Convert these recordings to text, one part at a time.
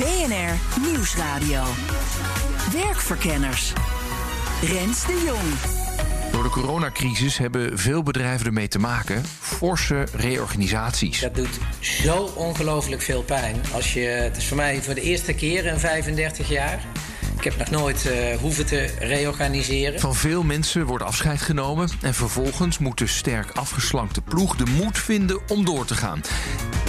BNR Nieuwsradio. Werkverkenners. Rens de Jong. Door de coronacrisis hebben veel bedrijven ermee te maken. Forse reorganisaties. Dat doet zo ongelooflijk veel pijn. Als je, het is voor mij voor de eerste keer in 35 jaar. Ik heb nog nooit uh, hoeven te reorganiseren. Van veel mensen wordt afscheid genomen. En vervolgens moet de sterk afgeslankte ploeg de moed vinden om door te gaan.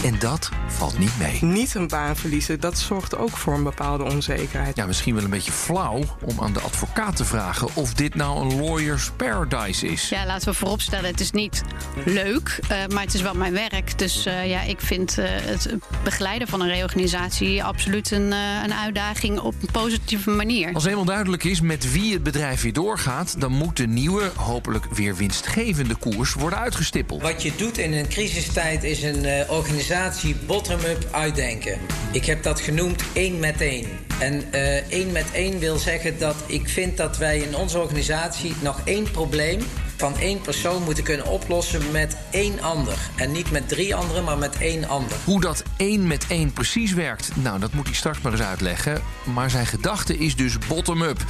En dat valt niet mee. Niet een baan verliezen, dat zorgt ook voor een bepaalde onzekerheid. Ja, misschien wel een beetje flauw om aan de advocaat te vragen of dit nou een lawyer's paradise is. Ja, laten we vooropstellen, het is niet leuk, uh, maar het is wel mijn werk. Dus uh, ja, ik vind uh, het begeleiden van een reorganisatie absoluut een, een uitdaging op een positieve manier. Als eenmaal duidelijk is met wie het bedrijf weer doorgaat, dan moet de nieuwe, hopelijk weer winstgevende koers worden uitgestippeld. Wat je doet in een crisistijd is een organisatie bottom-up uitdenken. Ik heb dat genoemd één met één. En uh, één met één wil zeggen dat ik vind dat wij in onze organisatie nog één probleem van één persoon moeten kunnen oplossen met één ander. En niet met drie anderen, maar met één ander. Hoe dat één met één precies werkt, nou, dat moet hij straks maar eens uitleggen. Maar zijn gedachte is dus bottom-up.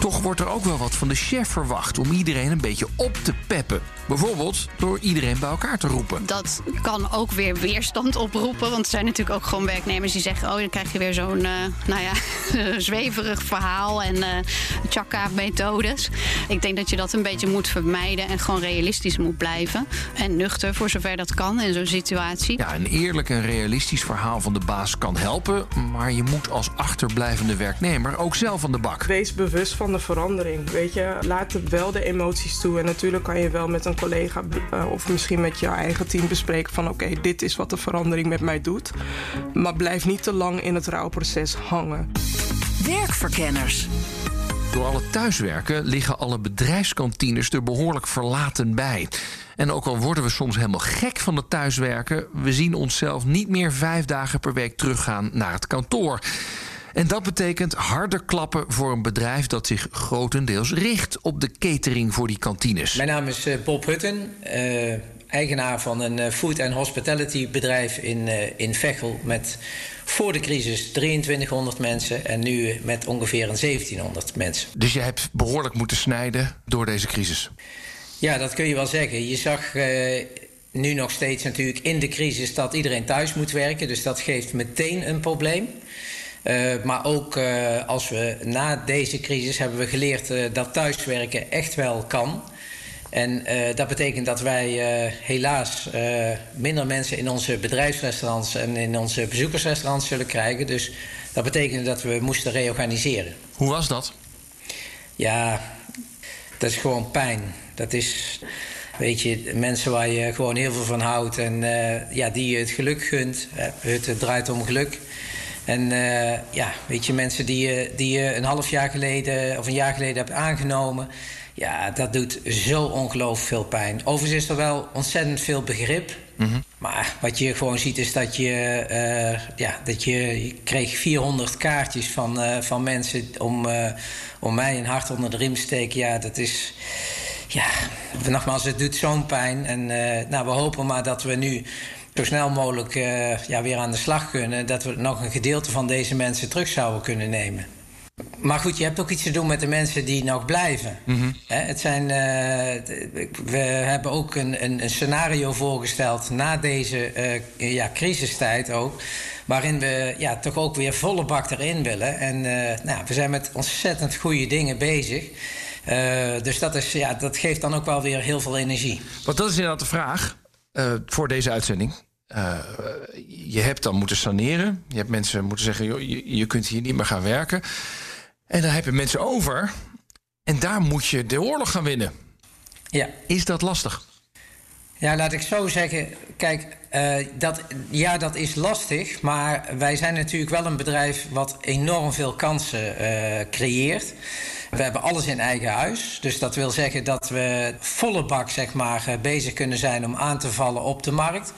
Toch wordt er ook wel wat van de chef verwacht om iedereen een beetje op te peppen. Bijvoorbeeld door iedereen bij elkaar te roepen. Dat kan ook weer weerstand oproepen. Want er zijn natuurlijk ook gewoon werknemers die zeggen: Oh, dan krijg je weer zo'n, uh, nou ja, zweverig verhaal en uh, chakka-methodes. Ik denk dat je dat een beetje moet vermijden en gewoon realistisch moet blijven. En nuchter voor zover dat kan in zo'n situatie. Ja, een eerlijk en realistisch verhaal van de baas kan helpen. Maar je moet als achterblijvende werknemer ook zelf aan de bak. Wees bewust van de verandering. Weet je, laat wel de emoties toe. En natuurlijk kan je wel met een collega uh, of misschien met jouw eigen team bespreken van oké, okay, dit is wat de verandering met mij doet. Maar blijf niet te lang in het rouwproces hangen. Werkverkenners. Door alle thuiswerken liggen alle bedrijfskantines er behoorlijk verlaten bij. En ook al worden we soms helemaal gek van het thuiswerken, we zien onszelf niet meer vijf dagen per week teruggaan naar het kantoor. En dat betekent harde klappen voor een bedrijf dat zich grotendeels richt op de catering voor die kantines. Mijn naam is Bob Hutten, uh, eigenaar van een food and hospitality bedrijf in, uh, in Veghel met voor de crisis 2300 mensen en nu met ongeveer een 1700 mensen. Dus je hebt behoorlijk moeten snijden door deze crisis? Ja, dat kun je wel zeggen. Je zag uh, nu nog steeds natuurlijk in de crisis dat iedereen thuis moet werken, dus dat geeft meteen een probleem. Uh, maar ook uh, als we na deze crisis hebben we geleerd dat thuiswerken echt wel kan. En dat betekent dat wij helaas minder mensen in onze bedrijfsrestaurants en in onze bezoekersrestaurants zullen krijgen. Dus dat betekende dat we moesten reorganiseren. Hoe was dat? Ja, dat is gewoon pijn. Dat is, weet je, mensen waar je gewoon heel veel van houdt en ja, die je het geluk gunt. Het draait om geluk. En uh, ja, weet je, mensen die je, die je een half jaar geleden of een jaar geleden hebt aangenomen. Ja, dat doet zo ongelooflijk veel pijn. Overigens is er wel ontzettend veel begrip. Mm -hmm. Maar wat je gewoon ziet is dat je... Uh, ja, dat je, je kreeg 400 kaartjes van, uh, van mensen om, om mij een hart onder de riem te steken. Ja, dat is... Ja, nogmaals, het doet zo'n pijn. En nou, we hopen maar dat we nu zo snel mogelijk ja, weer aan de slag kunnen. Dat we nog een gedeelte van deze mensen terug zouden kunnen nemen. Maar goed, je hebt ook iets te doen met de mensen die nog blijven. Mm -hmm. het zijn, uh, we hebben ook een, een, een, scenario voorgesteld na deze uh, ja, crisistijd ook. Waarin we ja, toch ook weer volle bak erin willen. En nou, we zijn met ontzettend goede dingen bezig. dus dat, is, ja, dat geeft dan ook wel weer heel veel energie. Want dat is inderdaad de vraag. Voor deze uitzending. Uh, je hebt dan moeten saneren. Je hebt mensen moeten zeggen: joh, je, je, kunt hier niet meer gaan werken. En dan heb je mensen over. En daar moet je de oorlog gaan winnen. Ja. Is dat lastig? Ja, laat ik zo zeggen. Kijk, uh, dat, ja, dat is lastig. Maar wij zijn natuurlijk wel een bedrijf wat enorm veel kansen uh, creëert. We hebben alles in eigen huis. Dus dat wil zeggen dat we volle bak zeg maar, bezig kunnen zijn om aan te vallen op de markt.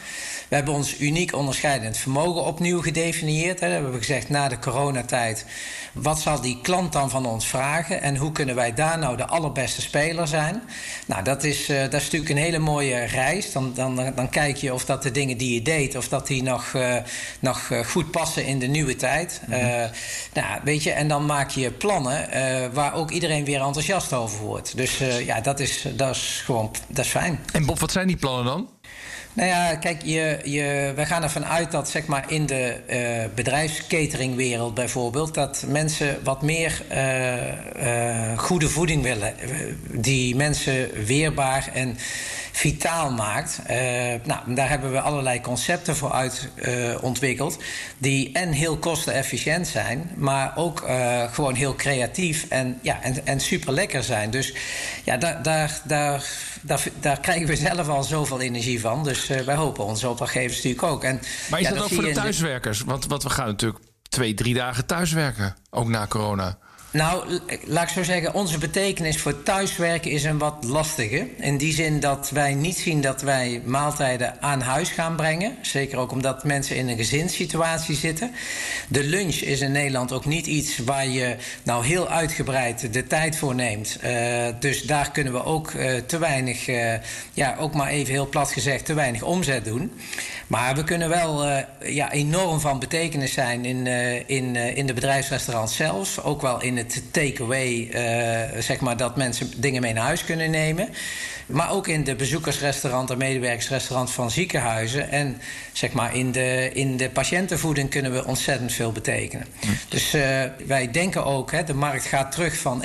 We hebben ons uniek onderscheidend vermogen opnieuw gedefinieerd. Hè. We hebben gezegd na de coronatijd, wat zal die klant dan van ons vragen en hoe kunnen wij daar nou de allerbeste speler zijn? Nou, dat is, uh, dat is natuurlijk een hele mooie reis. Dan, dan, dan kijk je of dat de dingen die je deed, of dat die nog, uh, nog goed passen in de nieuwe tijd. Mm -hmm. uh, nou, weet je, en dan maak je plannen waar ook iedereen weer enthousiast over wordt. Dus ja, dat is, dat is gewoon dat is fijn. En Bob, wat zijn die plannen dan? Nou ja, kijk, je, je, wij gaan ervan uit dat zeg maar, in de uh, bedrijfscateringwereld bijvoorbeeld... dat mensen wat meer uh, uh, goede voeding willen. Die mensen weerbaar en vitaal maakt. nou, daar hebben we allerlei concepten voor uit ontwikkeld... die en heel kostenefficiënt zijn... maar ook gewoon heel creatief en, ja, en, en super lekker zijn. Dus ja, daar... daar, daar daar, daar, krijgen we zelf al zoveel energie van. Dus wij hopen onze opdrachtgevers natuurlijk ook. En, maar is ja, dat, ook voor de thuiswerkers? Want, want we gaan natuurlijk twee, drie dagen thuiswerken, ook na corona. Nou, laat ik zo zeggen, onze betekenis voor thuiswerken is een wat lastige. In die zin dat wij niet zien dat wij maaltijden aan huis gaan brengen. Zeker ook omdat mensen in een gezinssituatie zitten. De lunch is in Nederland ook niet iets waar je nou heel uitgebreid de tijd voor neemt. Uh, dus daar kunnen we ook uh, te weinig, uh, ja, ook maar even heel plat gezegd, te weinig omzet doen. Maar we kunnen wel ja, enorm van betekenis zijn in, in, in de bedrijfsrestaurants zelf. Ook wel in het takeaway, zeg maar, dat mensen dingen mee naar huis kunnen nemen. Maar ook in de bezoekersrestaurant en medewerkersrestaurant van ziekenhuizen. En zeg maar in de, in de patiëntenvoeding kunnen we ontzettend veel betekenen. Hm. Dus uh, wij denken ook, hè, de markt gaat terug van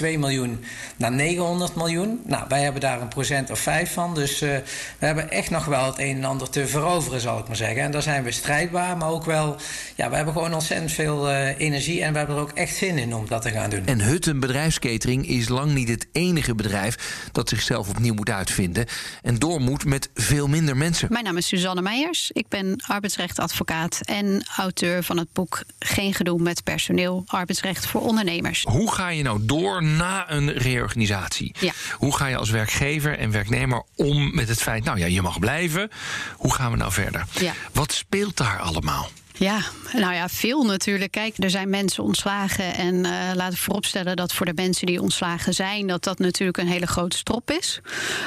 1,2 miljoen naar 900 miljoen. Nou, wij hebben daar een procent of vijf van. Dus uh, we hebben echt nog wel het een en ander te veroveren, zal ik maar zeggen. En daar zijn we strijdbaar, maar ook wel... Ja, we hebben gewoon ontzettend veel uh, energie en we hebben er ook echt zin in om dat te gaan doen. En Hutten Bedrijfskatering is lang niet het enige bedrijf dat zichzelf opnieuw moet uitvinden en door moet met veel minder mensen. Mijn naam is Suzanne Meijers. Ik ben arbeidsrechtadvocaat en auteur van het boek Geen gedoe met personeel, arbeidsrecht voor ondernemers. Hoe ga je nou door na een reorganisatie? Ja. Hoe ga je als werkgever en werknemer om met het feit, nou ja, je mag blijven. Hoe gaan we nou verder? Ja. Wat speelt daar allemaal? Ja, nou ja, veel natuurlijk. Kijk, er zijn mensen ontslagen. En uh, laten we vooropstellen dat voor de mensen die ontslagen zijn, dat dat natuurlijk een hele grote strop is.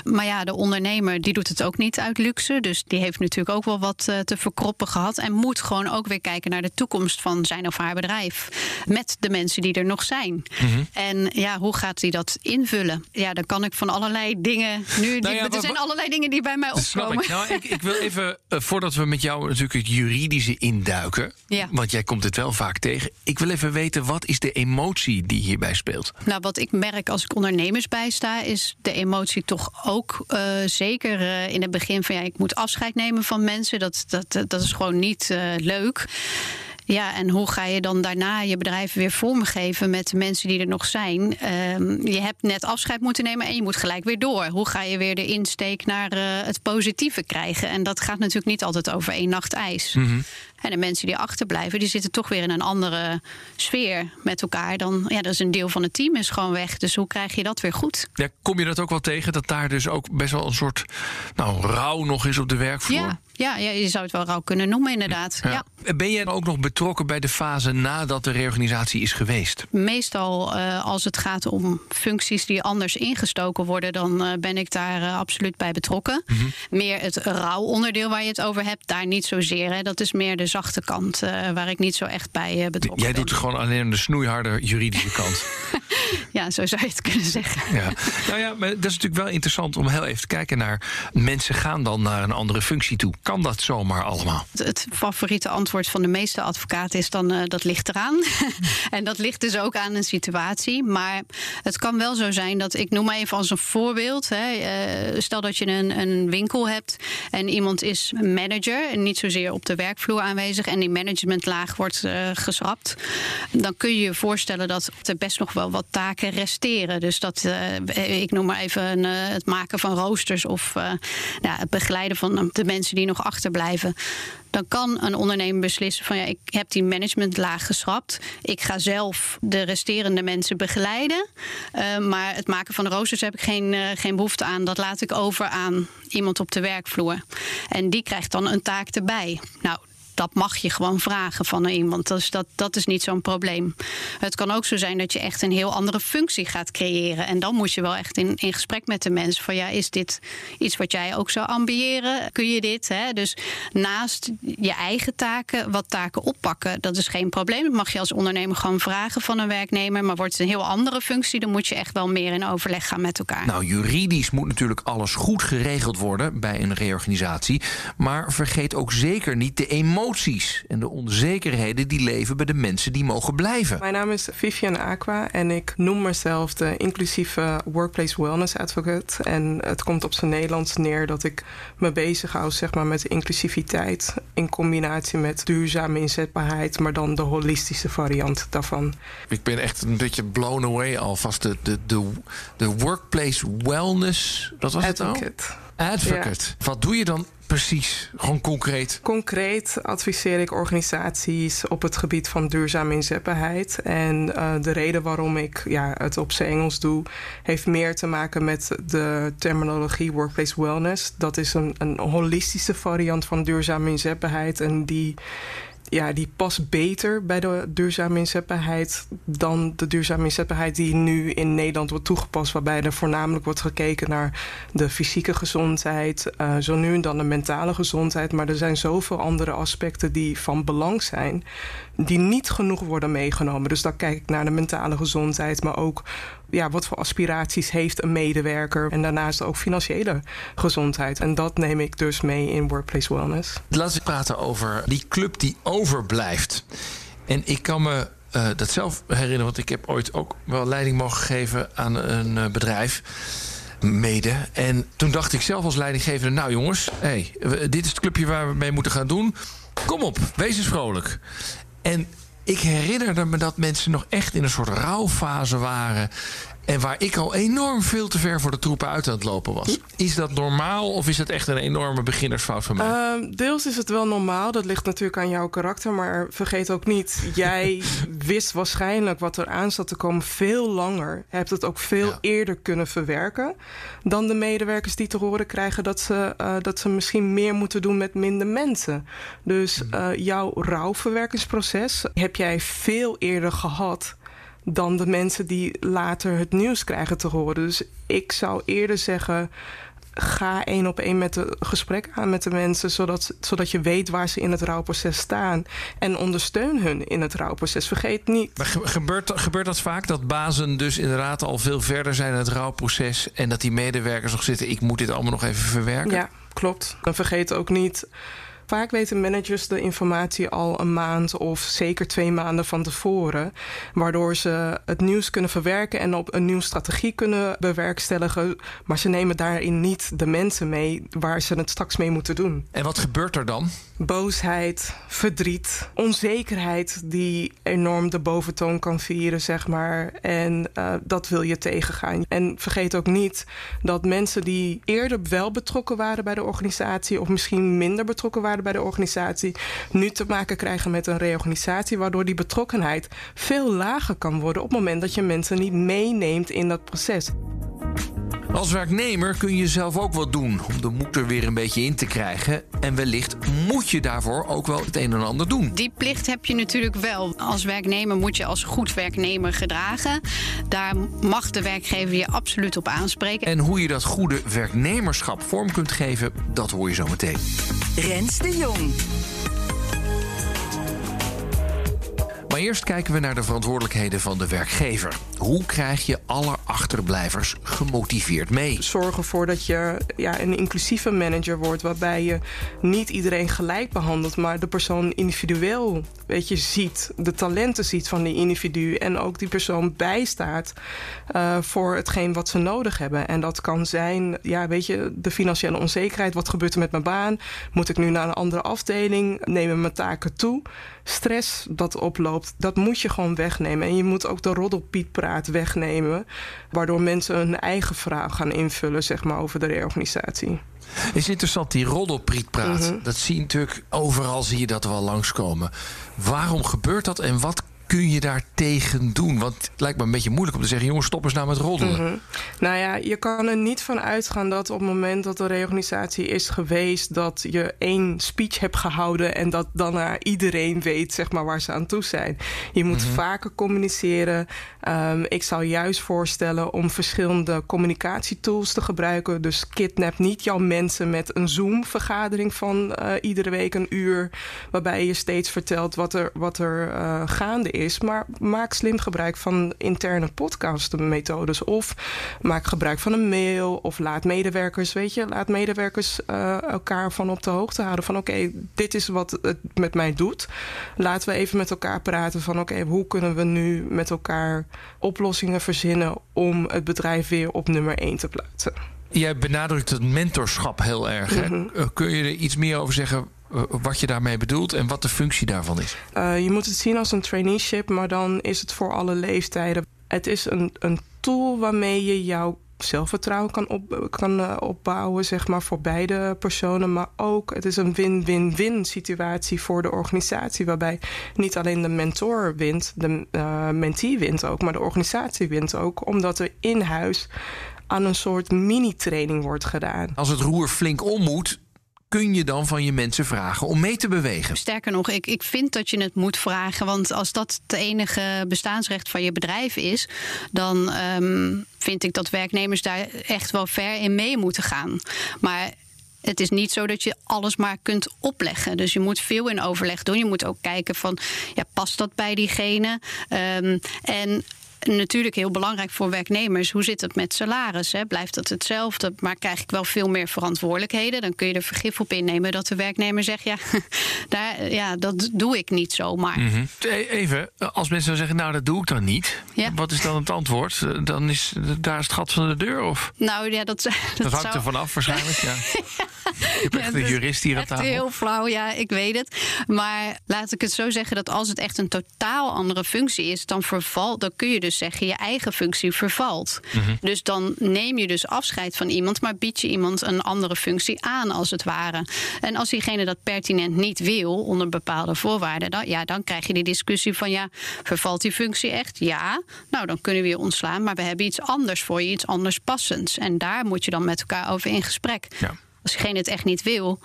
Maar ja, de ondernemer die doet het ook niet uit luxe. Dus die heeft natuurlijk ook wel wat uh, te verkroppen gehad. En moet gewoon ook weer kijken naar de toekomst van zijn of haar bedrijf. Met de mensen die er nog zijn. Mhm. En ja, hoe gaat hij dat invullen? Ja, dan kan ik van allerlei dingen. Nu, Nou ja, er zijn allerlei dingen die bij mij snap opkomen. ik. Nou, ik, ik wil even, uh, voordat we met jou natuurlijk het juridische induiken. Ja. Want jij komt het wel vaak tegen. Ik wil even weten, wat is de emotie die hierbij speelt? Nou, wat ik merk als ik ondernemers bijsta, is de emotie toch ook uh, zeker uh, in het begin van ja, ik moet afscheid nemen van mensen. Dat, dat, dat is gewoon niet uh, leuk. Ja, en hoe ga je dan daarna je bedrijf weer vormgeven met de mensen die er nog zijn? Um, je hebt net afscheid moeten nemen en je moet gelijk weer door. Hoe ga je weer de insteek naar uh, het positieve krijgen? En dat gaat natuurlijk niet altijd over één nacht ijs. Mm-hmm. En de mensen die achterblijven, die zitten toch weer in een andere sfeer met elkaar. Dan, ja, dat is een deel van het team is gewoon weg. Dus hoe krijg je dat weer goed? Ja, kom je dat ook wel tegen, dat daar dus ook best wel een soort nou, rouw nog is op de werkvloer? Ja, ja, ja je zou het wel rouw kunnen noemen, inderdaad. Ja. Ja. Ben jij ook nog betrokken bij de fase nadat de reorganisatie is geweest? Meestal uh, als het gaat om functies die anders ingestoken worden, dan uh, ben ik daar uh, absoluut bij betrokken. Mm-hmm. Meer het rouwonderdeel waar je het over hebt, daar niet zozeer. Hè. Dat is meer de zachte kant uh, waar ik niet zo echt bij uh, betrokken Jij ben. doet gewoon alleen de snoeiharde juridische kant. ja, zo zou je het kunnen zeggen. Ja. Nou ja, maar dat is natuurlijk wel interessant om heel even te kijken naar... mensen gaan dan naar een andere functie toe. Kan dat zomaar allemaal? Het, favoriete antwoord van de meeste advocaten is dan... Uh, dat ligt eraan. en dat ligt dus ook aan een situatie. Maar het kan wel zo zijn dat... ik noem maar even als een voorbeeld. Hè, stel dat je een, een winkel hebt en iemand is manager... en niet zozeer op de werkvloer aanwezig en die managementlaag wordt uh, geschrapt, dan kun je je voorstellen dat er best nog wel wat taken resteren. Dus dat, uh, ik noem maar even uh, het maken van roosters of het begeleiden van de mensen die nog achterblijven dan kan een ondernemer beslissen van ja, ik heb die managementlaag geschrapt. Ik ga zelf de resterende mensen begeleiden. Maar het maken van de roosters heb ik geen, geen behoefte aan. Dat laat ik over aan iemand op de werkvloer. En die krijgt dan een taak erbij. Nou, dat mag je gewoon vragen van iemand. Dus dat, dat is niet zo'n probleem. Het kan ook zo zijn dat je echt een heel andere functie gaat creëren. En dan moet je wel echt in, in gesprek met de mensen van ja, is dit iets wat jij ook zou ambiëren? Kun je dit? Hè? Dus naast je eigen taken, wat taken oppakken, dat is geen probleem. Dat mag je als ondernemer gewoon vragen van een werknemer. Maar wordt het een heel andere functie, dan moet je echt wel meer in overleg gaan met elkaar. Nou, juridisch moet natuurlijk alles goed geregeld worden bij een reorganisatie. Maar vergeet ook zeker niet de emotie emoties en de onzekerheden die leven bij de mensen die mogen blijven. Mijn naam is Vivian Aqua en ik noem mezelf de inclusieve Workplace Wellness Advocate. En het komt op zijn Nederlands neer dat ik me bezighoud zeg maar, met inclusiviteit in combinatie met duurzame inzetbaarheid, maar dan de holistische variant daarvan. Ik ben echt een beetje blown away alvast. De, de, de, de Workplace Wellness, dat was Advocate. het al? Advocate. Ja. Wat doe je dan precies? Gewoon concreet? Concreet adviseer ik organisaties op het gebied van duurzame inzetbaarheid. En uh, de reden waarom ik ja, het op zijn Engels doe, heeft meer te maken met de terminologie workplace wellness. Dat is een, een holistische variant van duurzame inzetbaarheid. En die ja, die past beter bij de duurzame inzetbaarheid dan de duurzame inzetbaarheid die nu in Nederland wordt toegepast, waarbij er voornamelijk wordt gekeken naar de fysieke gezondheid, uh, zo nu en dan de mentale gezondheid. Maar er zijn zoveel andere aspecten die van belang zijn, die niet genoeg worden meegenomen. Dus dan kijk ik naar de mentale gezondheid, maar ook ja, wat voor aspiraties heeft een medewerker. En daarnaast ook financiële gezondheid. En dat neem ik dus mee in Workplace Wellness. Laten we praten over die club die overblijft. En ik kan me uh, dat zelf herinneren, want ik heb ooit ook wel leiding mogen geven aan een uh, bedrijf. Mede. En toen dacht ik zelf als leidinggevende: Nou jongens, hey, dit is het clubje waar we mee moeten gaan doen. Kom op, wees eens vrolijk. En ik herinnerde me dat mensen nog echt in een soort rouwfase waren. En waar ik al enorm veel te ver voor de troepen uit aan het lopen was. Is dat normaal of is het echt een enorme beginnersfout van mij? Uh, deels is het wel normaal. Dat ligt natuurlijk aan jouw karakter. Maar vergeet ook niet, jij wist waarschijnlijk wat er aan zat te komen veel langer. Hebt het ook veel ja. eerder kunnen verwerken. Dan de medewerkers die te horen krijgen dat ze, uh, dat ze misschien meer moeten doen met minder mensen. Dus uh, jouw rouwverwerkingsproces heb jij veel eerder gehad dan de mensen die later het nieuws krijgen te horen. Dus ik zou eerder zeggen. Ga één op één met het gesprek aan met de mensen, zodat, zodat je weet waar ze in het rouwproces staan. En ondersteun hun in het rouwproces. Vergeet niet. Maar gebeurt, gebeurt dat vaak dat bazen dus inderdaad al veel verder zijn in het rouwproces en dat die medewerkers nog zitten, ik moet dit allemaal nog even verwerken? Ja, klopt. Dan vergeet ook niet Vaak weten managers de informatie al een maand of zeker twee maanden van tevoren. Waardoor ze het nieuws kunnen verwerken en op een nieuwe strategie kunnen bewerkstelligen. Maar ze nemen daarin niet de mensen mee waar ze het straks mee moeten doen. En wat gebeurt er dan? Boosheid, verdriet, onzekerheid die enorm de boventoon kan vieren, zeg maar. En uh, dat wil je tegengaan. En vergeet ook niet dat mensen die eerder wel betrokken waren bij de organisatie of misschien minder betrokken bij de organisatie, nu te maken krijgen met een reorganisatie, waardoor die betrokkenheid veel lager kan worden op het moment dat je mensen niet meeneemt in dat proces. Als werknemer kun je zelf ook wat doen om de moed er weer een beetje in te krijgen. En wellicht moet je daarvoor ook wel het een en ander doen. Die plicht heb je natuurlijk wel. Als werknemer moet je als goed werknemer gedragen. Daar mag de werkgever je absoluut op aanspreken. En hoe je dat goede werknemerschap vorm kunt geven, dat hoor je zo meteen. Rens de Jong. Maar eerst kijken we naar de verantwoordelijkheden van de werkgever. Hoe krijg je alle achterblijvers gemotiveerd mee? Zorg ervoor dat je ja, een inclusieve manager wordt, waarbij je niet iedereen gelijk behandelt, maar de persoon individueel weet je, ziet, de talenten ziet van die individu en ook die persoon bijstaat uh, voor hetgeen wat ze nodig hebben. En dat kan zijn, ja, weet je, de financiële onzekerheid. Wat gebeurt er met mijn baan? Moet ik nu naar een andere afdeling? Nemen mijn taken toe? Stress dat oploopt, dat moet je gewoon wegnemen. En je moet ook de roddelpietpraat wegnemen, waardoor mensen hun eigen vraag gaan invullen zeg maar, over de reorganisatie. Is interessant, die roddelprietpraat. Mhm. Dat zie je natuurlijk overal, zie je dat wel langskomen. Waarom gebeurt dat en wat kun je daar tegen doen? Want het lijkt me een beetje moeilijk om te zeggen... jongens, stop eens nou met roddelen. Mhm. Nou ja, je kan er niet van uitgaan dat op het moment dat de reorganisatie is geweest... dat je één speech hebt gehouden en dat daarna iedereen weet zeg maar, waar ze aan toe zijn. Je moet Mhm. vaker communiceren. Ehm, ik zou juist voorstellen om verschillende communicatietools te gebruiken. Dus kidnap niet jouw mensen met een Zoom-vergadering van eh, iedere week een uur... waarbij je steeds vertelt wat er, wat er eh, gaande is. Maar maak slim gebruik van interne podcastmethodes. Of maak gebruik van een mail. Of laat medewerkers, weet je, laat medewerkers eh, elkaar van op de hoogte houden. Van oké, dit is wat het met mij doet. Laten we even met elkaar praten van oké, hoe kunnen we nu met elkaar oplossingen verzinnen om het bedrijf weer op nummer 1 te plaatsen. Jij benadrukt het mentorschap heel erg. Hè? Mhm. Eh, Kun je er iets meer over zeggen wat je daarmee bedoelt... en wat de functie daarvan is? Uh, je moet het zien als een traineeship, maar dan is het voor alle leeftijden. Het is een, een tool waarmee je jouw zelfvertrouwen kan, op, kan uh, opbouwen, zeg maar, voor beide personen. Maar ook, het is een win-win-win situatie voor de organisatie. Waarbij niet alleen de mentor wint, de uh, mentee wint ook, maar de organisatie wint ook. Omdat er in huis aan een soort mini-training wordt gedaan. Als het roer flink om moet, kun je dan van je mensen vragen om mee te bewegen? Sterker nog, ik, ik vind dat je het moet vragen. Want als dat het enige bestaansrecht van je bedrijf is, dan um, vind ik dat werknemers daar echt wel ver in mee moeten gaan. Maar het is niet zo dat je alles maar kunt opleggen. Dus je moet veel in overleg doen. Je moet ook kijken van, ja, past dat bij diegene? Um, en natuurlijk heel belangrijk voor werknemers. Hoe zit het met salaris? Hè? Blijft dat hetzelfde? Maar krijg ik wel veel meer verantwoordelijkheden? Dan kun je er vergif op innemen dat de werknemer zegt: ja, daar, ja dat doe ik niet zomaar. Mm -hmm. Even, als mensen dan zeggen: nou, dat doe ik dan niet. Ja. Wat is dan het antwoord? Dan is daar is het gat van de deur? Of? Nou ja, dat, dat, dat hangt zou... er vanaf waarschijnlijk. Ja. Je hebt echt ja, een jurist hier aan tafel. Heel flauw, ja, ik weet het. Maar laat ik het zo zeggen dat als het echt een totaal andere functie is, dan vervalt, dan kun je dus zeggen je eigen functie vervalt. Mhm. Mm -hmm. Dus dan neem je dus afscheid van iemand, maar bied je iemand een andere functie aan, als het ware. En als diegene dat pertinent niet wil, onder bepaalde voorwaarden, dan, ja, dan krijg je die discussie van ja, vervalt die functie echt? Ja, nou dan kunnen we je ontslaan, maar we hebben iets anders voor je, iets anders passends. En daar moet je dan met elkaar over in gesprek. Ja. Als diegene het echt niet wil,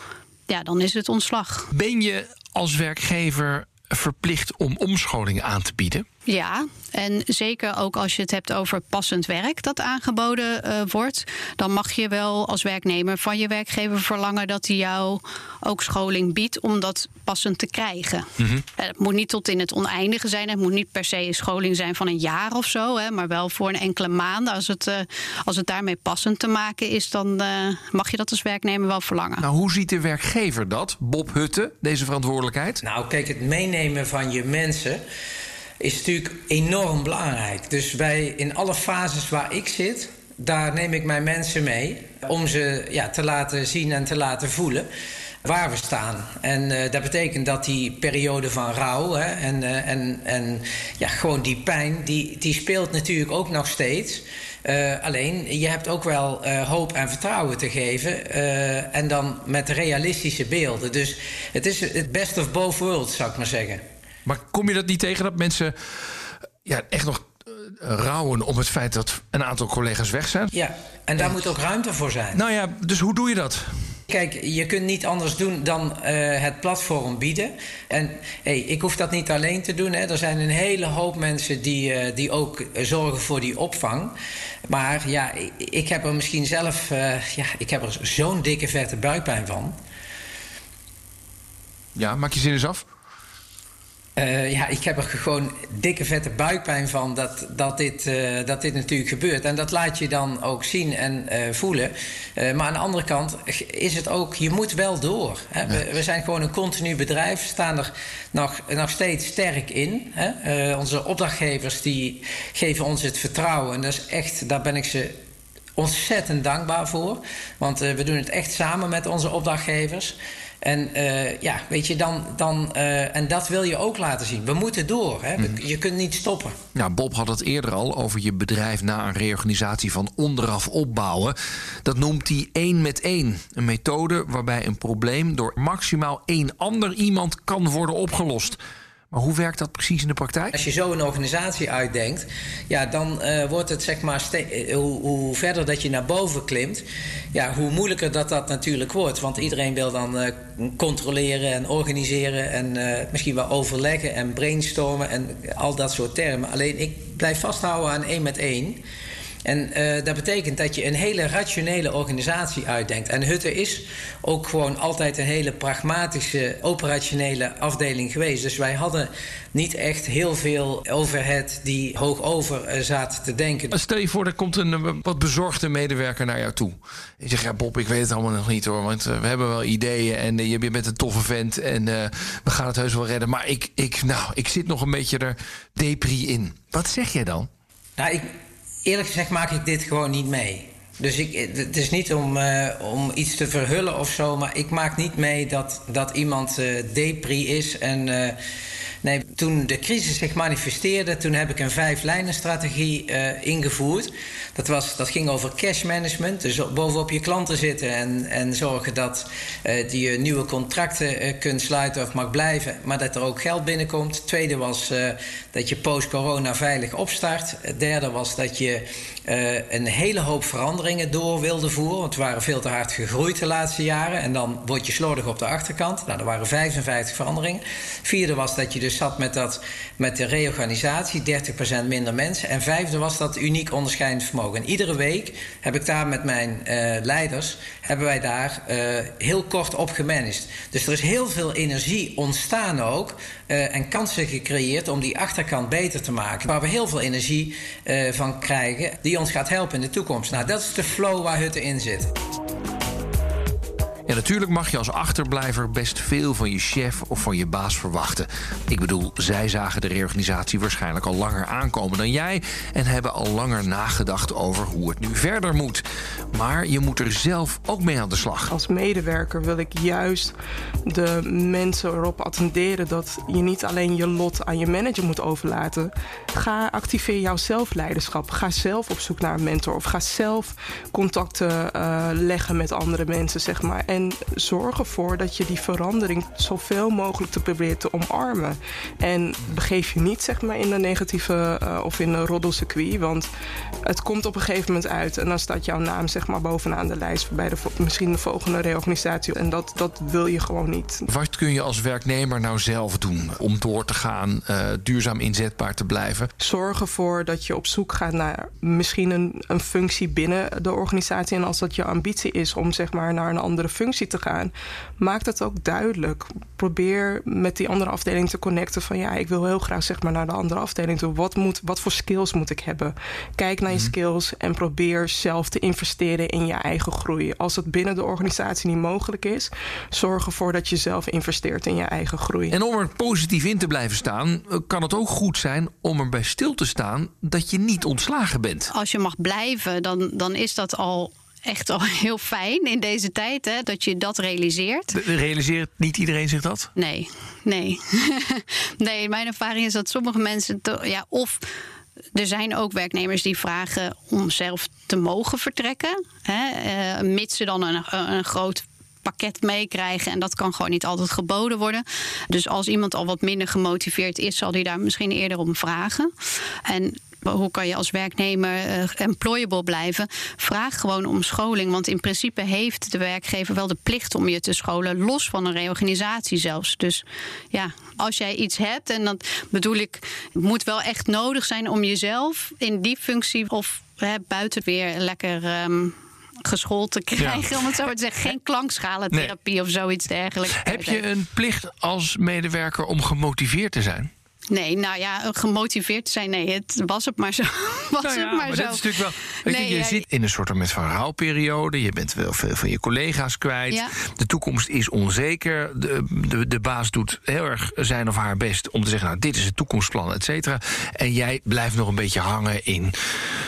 ja, dan is het ontslag. Ben je als werkgever verplicht om omscholing aan te bieden? Ja, en zeker ook als je het hebt over passend werk dat aangeboden uh, wordt, dan mag je wel als werknemer van je werkgever verlangen dat hij jou ook scholing biedt om dat passend te krijgen. Mhm. Mm -hmm. Het moet niet tot in het oneindige zijn, het moet niet per se een scholing zijn van een jaar of zo, hè, maar wel voor een enkele maanden. Als het, uh, als het daarmee passend te maken is, dan uh, mag je dat als werknemer wel verlangen. Nou, hoe ziet de werkgever dat, Bob Hutte, deze verantwoordelijkheid? Nou, kijk, het meenemen van je mensen is natuurlijk enorm belangrijk. Dus bij, in alle fases waar ik zit, daar neem ik mijn mensen mee om ze ja, te laten zien en te laten voelen waar we staan. En uh, dat betekent dat die periode van rouw hè, en, uh, en, en ja, gewoon die pijn, die, die speelt natuurlijk ook nog steeds. Uh, alleen, je hebt ook wel hoop en vertrouwen te geven. en dan met realistische beelden. Dus het is het best of both worlds, zou ik maar zeggen. Maar kom je dat niet tegen dat mensen ja, echt nog uh, rouwen om het feit dat een aantal collega's weg zijn? Ja, en daar en... moet ook ruimte voor zijn. Nou ja, dus hoe doe je dat? Kijk, je kunt niet anders doen dan uh, het platform bieden. En hey, ik hoef dat niet alleen te doen. Hè. Er zijn een hele hoop mensen die, uh, die ook zorgen voor die opvang. Maar ja, ik, ik heb er misschien zelf uh, ja, ik heb er zo'n dikke vette buikpijn van. Ja, maak je zin eens af. Uh, ja, ik heb er gewoon dikke vette buikpijn van dat, dat, dit, uh, dat dit natuurlijk gebeurt. En dat laat je dan ook zien en uh, voelen. maar aan de andere kant is het ook, je moet wel door. Hè? We, we, zijn gewoon een continu bedrijf, staan er nog, nog steeds sterk in. Hè? onze opdrachtgevers die geven ons het vertrouwen. En dat is echt, daar ben ik ze ontzettend dankbaar voor. Want we doen het echt samen met onze opdrachtgevers. En uh, ja, weet je, dan, dan uh, en dat wil je ook laten zien. We moeten door. Hè? Mm. Je kunt niet stoppen. Ja, Bob had het eerder al over je bedrijf na een reorganisatie van onderaf opbouwen. Dat noemt hij één met één. Een methode waarbij een probleem door maximaal één ander iemand kan worden opgelost. Maar hoe werkt dat precies in de praktijk? Als je zo een organisatie uitdenkt, ja, dan uh, wordt het zeg maar, hoe, hoe, verder dat je naar boven klimt, ja, hoe moeilijker dat dat natuurlijk wordt. Want iedereen wil dan uh, controleren en organiseren en uh, misschien wel overleggen en brainstormen en al dat soort termen. Alleen ik blijf vasthouden aan één met één. En uh, dat betekent dat je een hele rationele organisatie uitdenkt. En Hutte is ook gewoon altijd een hele pragmatische, operationele afdeling geweest. Dus wij hadden niet echt heel veel overhead die hoog over uh, zaten te denken. Stel je voor, er komt een wat bezorgde medewerker naar jou toe. Je zegt, ja Bob, ik weet het allemaal nog niet hoor. Want we hebben wel ideeën en je bent een toffe vent. En we gaan het heus wel redden. Maar ik, ik, nou, ik zit nog een beetje er depri in. Wat zeg jij dan? Nou, ik eerlijk gezegd maak ik dit gewoon niet mee. Dus ik, het is niet om, uh, om iets te verhullen of zo, maar ik maak niet mee dat, dat iemand uh, depri is en. Nee, toen de crisis zich manifesteerde, toen heb ik een vijflijnenstrategie uh, ingevoerd. Dat, was, dat ging over cash management, dus bovenop je klanten zitten en, en zorgen dat uh, die je nieuwe contracten uh, kunt sluiten of mag blijven, maar dat er ook geld binnenkomt. Tweede was dat je post-corona veilig opstart. Derde was dat je een hele hoop veranderingen door wilde voeren, want we waren veel te hard gegroeid de laatste jaren en dan word je slordig op de achterkant. Nou, er waren 55 veranderingen. Vierde was dat je dus zat met, dat, met de reorganisatie, 30% minder mensen. En vijfde was dat uniek onderscheidend vermogen. En iedere week heb ik daar met mijn uh, leiders, hebben wij daar uh, heel kort op gemanaged. Dus er is heel veel energie ontstaan ook uh, en kansen gecreëerd om die achterkant beter te maken. Waar we heel veel energie van krijgen, die ons gaat helpen in de toekomst. Nou, dat is de flow waar Hutte in zit. Ja, natuurlijk mag je als achterblijver best veel van je chef of van je baas verwachten. Ik bedoel, zij zagen de reorganisatie waarschijnlijk al langer aankomen dan jij en hebben al langer nagedacht over hoe het nu verder moet. Maar je moet er zelf ook mee aan de slag. Als medewerker wil ik juist de mensen erop attenderen dat je niet alleen je lot aan je manager moet overlaten. Ga activeer jouw zelfleiderschap. Ga zelf op zoek naar een mentor of ga zelf contacten uh, leggen met andere mensen, zeg maar. En zorg ervoor dat je die verandering zoveel mogelijk te proberen te omarmen. En begeef je niet zeg maar, in een negatieve uh, of in een roddelcircuit. Want het komt op een gegeven moment uit. En dan staat jouw naam zeg maar, bovenaan de lijst bij de, misschien de volgende reorganisatie. En dat, dat wil je gewoon niet. Wat kun je als werknemer nou zelf doen om door te gaan, uh, duurzaam inzetbaar te blijven? Zorg ervoor dat je op zoek gaat naar misschien een, een functie binnen de organisatie. En als dat je ambitie is om zeg maar, naar een andere functie functie te gaan, maak dat ook duidelijk. Probeer met die andere afdeling te connecten van ja, ik wil heel graag zeg maar naar de andere afdeling toe. Wat, moet, wat voor skills moet ik hebben? Kijk naar je mm -hmm. skills en probeer zelf te investeren in je eigen groei. Als het binnen de organisatie niet mogelijk is, zorg ervoor dat je zelf investeert in je eigen groei. En om er positief in te blijven staan, kan het ook goed zijn om erbij stil te staan dat je niet ontslagen bent. Als je mag blijven, dan, dan is dat al echt al heel fijn in deze tijd hè, dat je dat realiseert. Realiseert niet iedereen zich dat? Nee, nee. nee, mijn ervaring is dat sommige mensen ja, of er zijn ook werknemers die vragen om zelf te mogen vertrekken, hè, uh, mits ze dan een, een groot pakket meekrijgen. En dat kan gewoon niet altijd geboden worden. Dus als iemand al wat minder gemotiveerd is, zal hij daar misschien eerder om vragen. En hoe kan je als werknemer uh, employable blijven? Vraag gewoon om scholing. Want in principe heeft de werkgever wel de plicht om je te scholen, los van een reorganisatie zelfs. Dus ja, als jij iets hebt, en dat bedoel ik, moet wel echt nodig zijn om jezelf in die functie of hè, buiten weer lekker. Um, geschoold te krijgen, ja. om het zo te zeggen. Geen klankschalentherapie nee. of zoiets dergelijks. Heb je een plicht als medewerker om gemotiveerd te zijn? Nee, nou ja, gemotiveerd zijn, nee, het was het maar zo. Was nou ja, het maar, maar zo. Dat is natuurlijk wel, nee, je, je ja, zit in een soort met verhaalperiode. Je bent wel veel van je collega's kwijt. Ja. De toekomst is onzeker. De, de, de, baas doet heel erg zijn of haar best om te zeggen... nou, dit is het toekomstplan, et cetera. En jij blijft nog een beetje hangen in...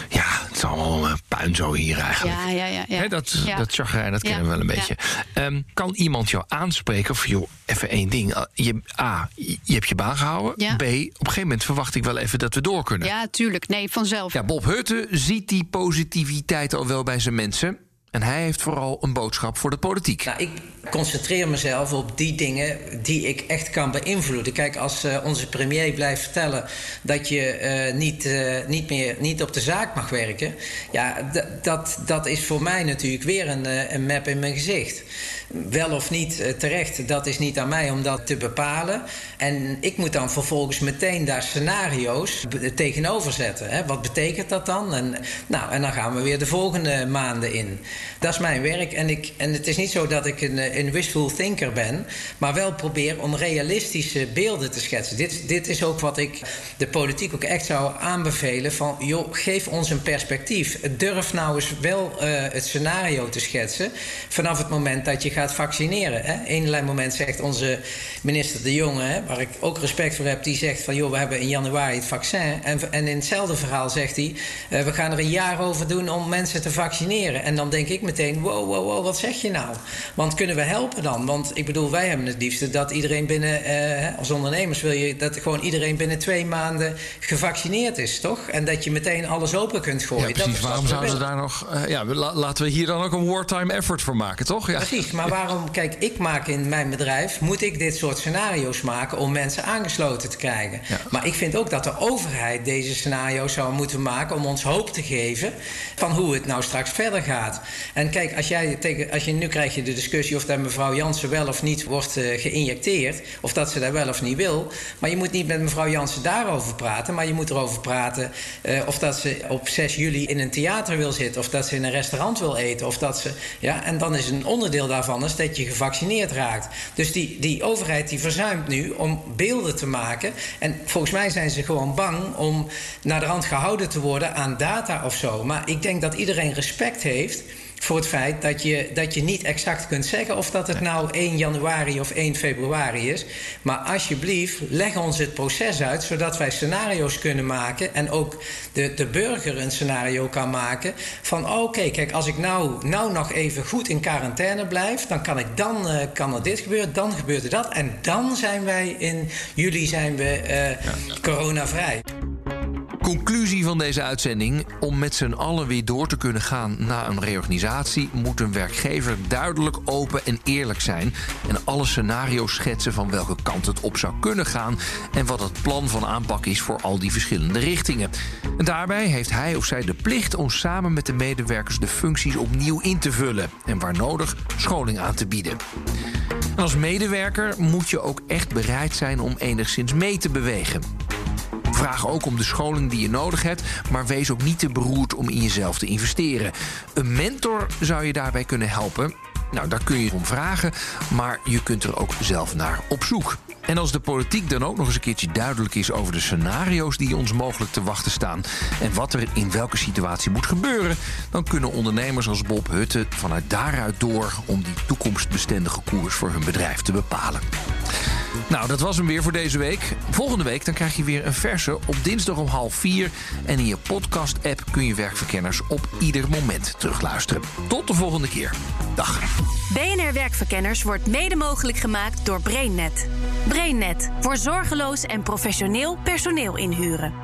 ja, het is allemaal een puin zo hier eigenlijk. Ja, ja, ja. dat, Ja. dat chagrijn, dat kennen we wel een beetje. Ehm, kan iemand jou aanspreken of joh, even één ding. Ah, Je, A, je hebt je baan gehouden. Ja. Op een gegeven moment verwacht ik wel even dat we door kunnen. Ja, tuurlijk. Nee, vanzelf. Ja, Bob Hutte ziet die positiviteit al wel bij zijn mensen. En hij heeft vooral een boodschap voor de politiek. Nou, ik concentreer mezelf op die dingen die ik echt kan beïnvloeden. Kijk, als eh, onze premier blijft vertellen dat je eh, niet, eh, niet meer niet op de zaak mag werken, ja, dat, dat is voor mij natuurlijk weer een, een map in mijn gezicht. Wel of niet eh, terecht, dat is niet aan mij om dat te bepalen. En ik moet dan vervolgens meteen daar scenario's tegenover zetten. Hè? Wat betekent dat dan? En, nou, en dan gaan we weer de volgende maanden in. Dat is mijn werk. En, ik, en het is niet zo dat ik een, een wishful thinker ben, maar wel probeer om realistische beelden te schetsen. Dit, dit is ook wat ik de politiek ook echt zou aanbevelen: van joh, geef ons een perspectief. Durf nou eens wel eh, het scenario te schetsen vanaf het moment dat je gaat vaccineren. Hè. Eén moment zegt onze minister De Jonge, hè, waar ik ook respect voor heb, die zegt van joh, we hebben in januari het vaccin. En, en in hetzelfde verhaal zegt hij, eh, we gaan er een jaar over doen om mensen te vaccineren. En dan denk ik meteen, wow, wow, wow, wat zeg je nou? Want kunnen we helpen dan? Want ik bedoel, wij hebben het liefste dat iedereen binnen, eh, als ondernemers wil je dat gewoon iedereen binnen twee maanden gevaccineerd is, toch? En dat je meteen alles open kunt gooien. Ja, precies. Waarom zouden ze daar nog... eh, ja, la- laten we hier dan ook een wartime effort voor maken, toch? Ja. Precies, maar waarom, kijk, ik maak in mijn bedrijf, moet ik dit soort scenario's maken om mensen aangesloten te krijgen. Ja. Maar ik vind ook dat de overheid deze scenario's zou moeten maken om ons hoop te geven van hoe het nou straks verder gaat. En kijk, als jij tegen, als je, nu krijg je de discussie of dat mevrouw Jansen wel of niet wordt eh, geïnjecteerd, of dat ze dat wel of niet wil. Maar je moet niet met mevrouw Jansen daarover praten, maar je moet erover praten eh, of dat ze op 6 juli in een theater wil zitten, of dat ze in een restaurant wil eten, of dat ze. Ja, en dan is een onderdeel daarvan dat je gevaccineerd raakt. Dus die, die overheid die verzuimt nu om beelden te maken. En volgens mij zijn ze gewoon bang om naar de rand gehouden te worden aan data of zo. Maar ik denk dat iedereen respect heeft voor het feit dat je, dat je niet exact kunt zeggen of dat het nou 1 januari of 1 februari is. Maar alsjeblieft, leg ons het proces uit, zodat wij scenario's kunnen maken en ook de, de burger een scenario kan maken van oké, kijk, als ik nou, nou nog even goed in quarantaine blijf, dan kan ik dan eh, kan er dit gebeuren, dan gebeurt er dat en dan zijn wij in juli zijn we eh, coronavrij. Conclusie van deze uitzending. Om met z'n allen weer door te kunnen gaan na een reorganisatie... moet een werkgever duidelijk, open en eerlijk zijn... en alle scenario's schetsen van welke kant het op zou kunnen gaan... en wat het plan van aanpak is voor al die verschillende richtingen. En daarbij heeft hij of zij de plicht om samen met de medewerkers... de functies opnieuw in te vullen en waar nodig scholing aan te bieden. En als medewerker moet je ook echt bereid zijn om enigszins mee te bewegen. Vraag ook om de scholing die je nodig hebt, maar wees ook niet te beroerd om in jezelf te investeren. Een mentor zou je daarbij kunnen helpen. Nou, daar kun je om vragen, maar je kunt er ook zelf naar op zoek. En als de politiek dan ook nog eens een keertje duidelijk is over de scenario's die ons mogelijk te wachten staan en wat er in welke situatie moet gebeuren, dan kunnen ondernemers als Bob Hutte vanuit daaruit door om die toekomstbestendige koers voor hun bedrijf te bepalen. Nou, dat was hem weer voor deze week. Volgende week dan krijg je weer een verse op dinsdag om half vier. En in je podcast-app kun je werkverkenners op ieder moment terugluisteren. Tot de volgende keer. Dag. BNR Werkverkenners wordt mede mogelijk gemaakt door BrainNet. BrainNet voor zorgeloos en professioneel personeel inhuren.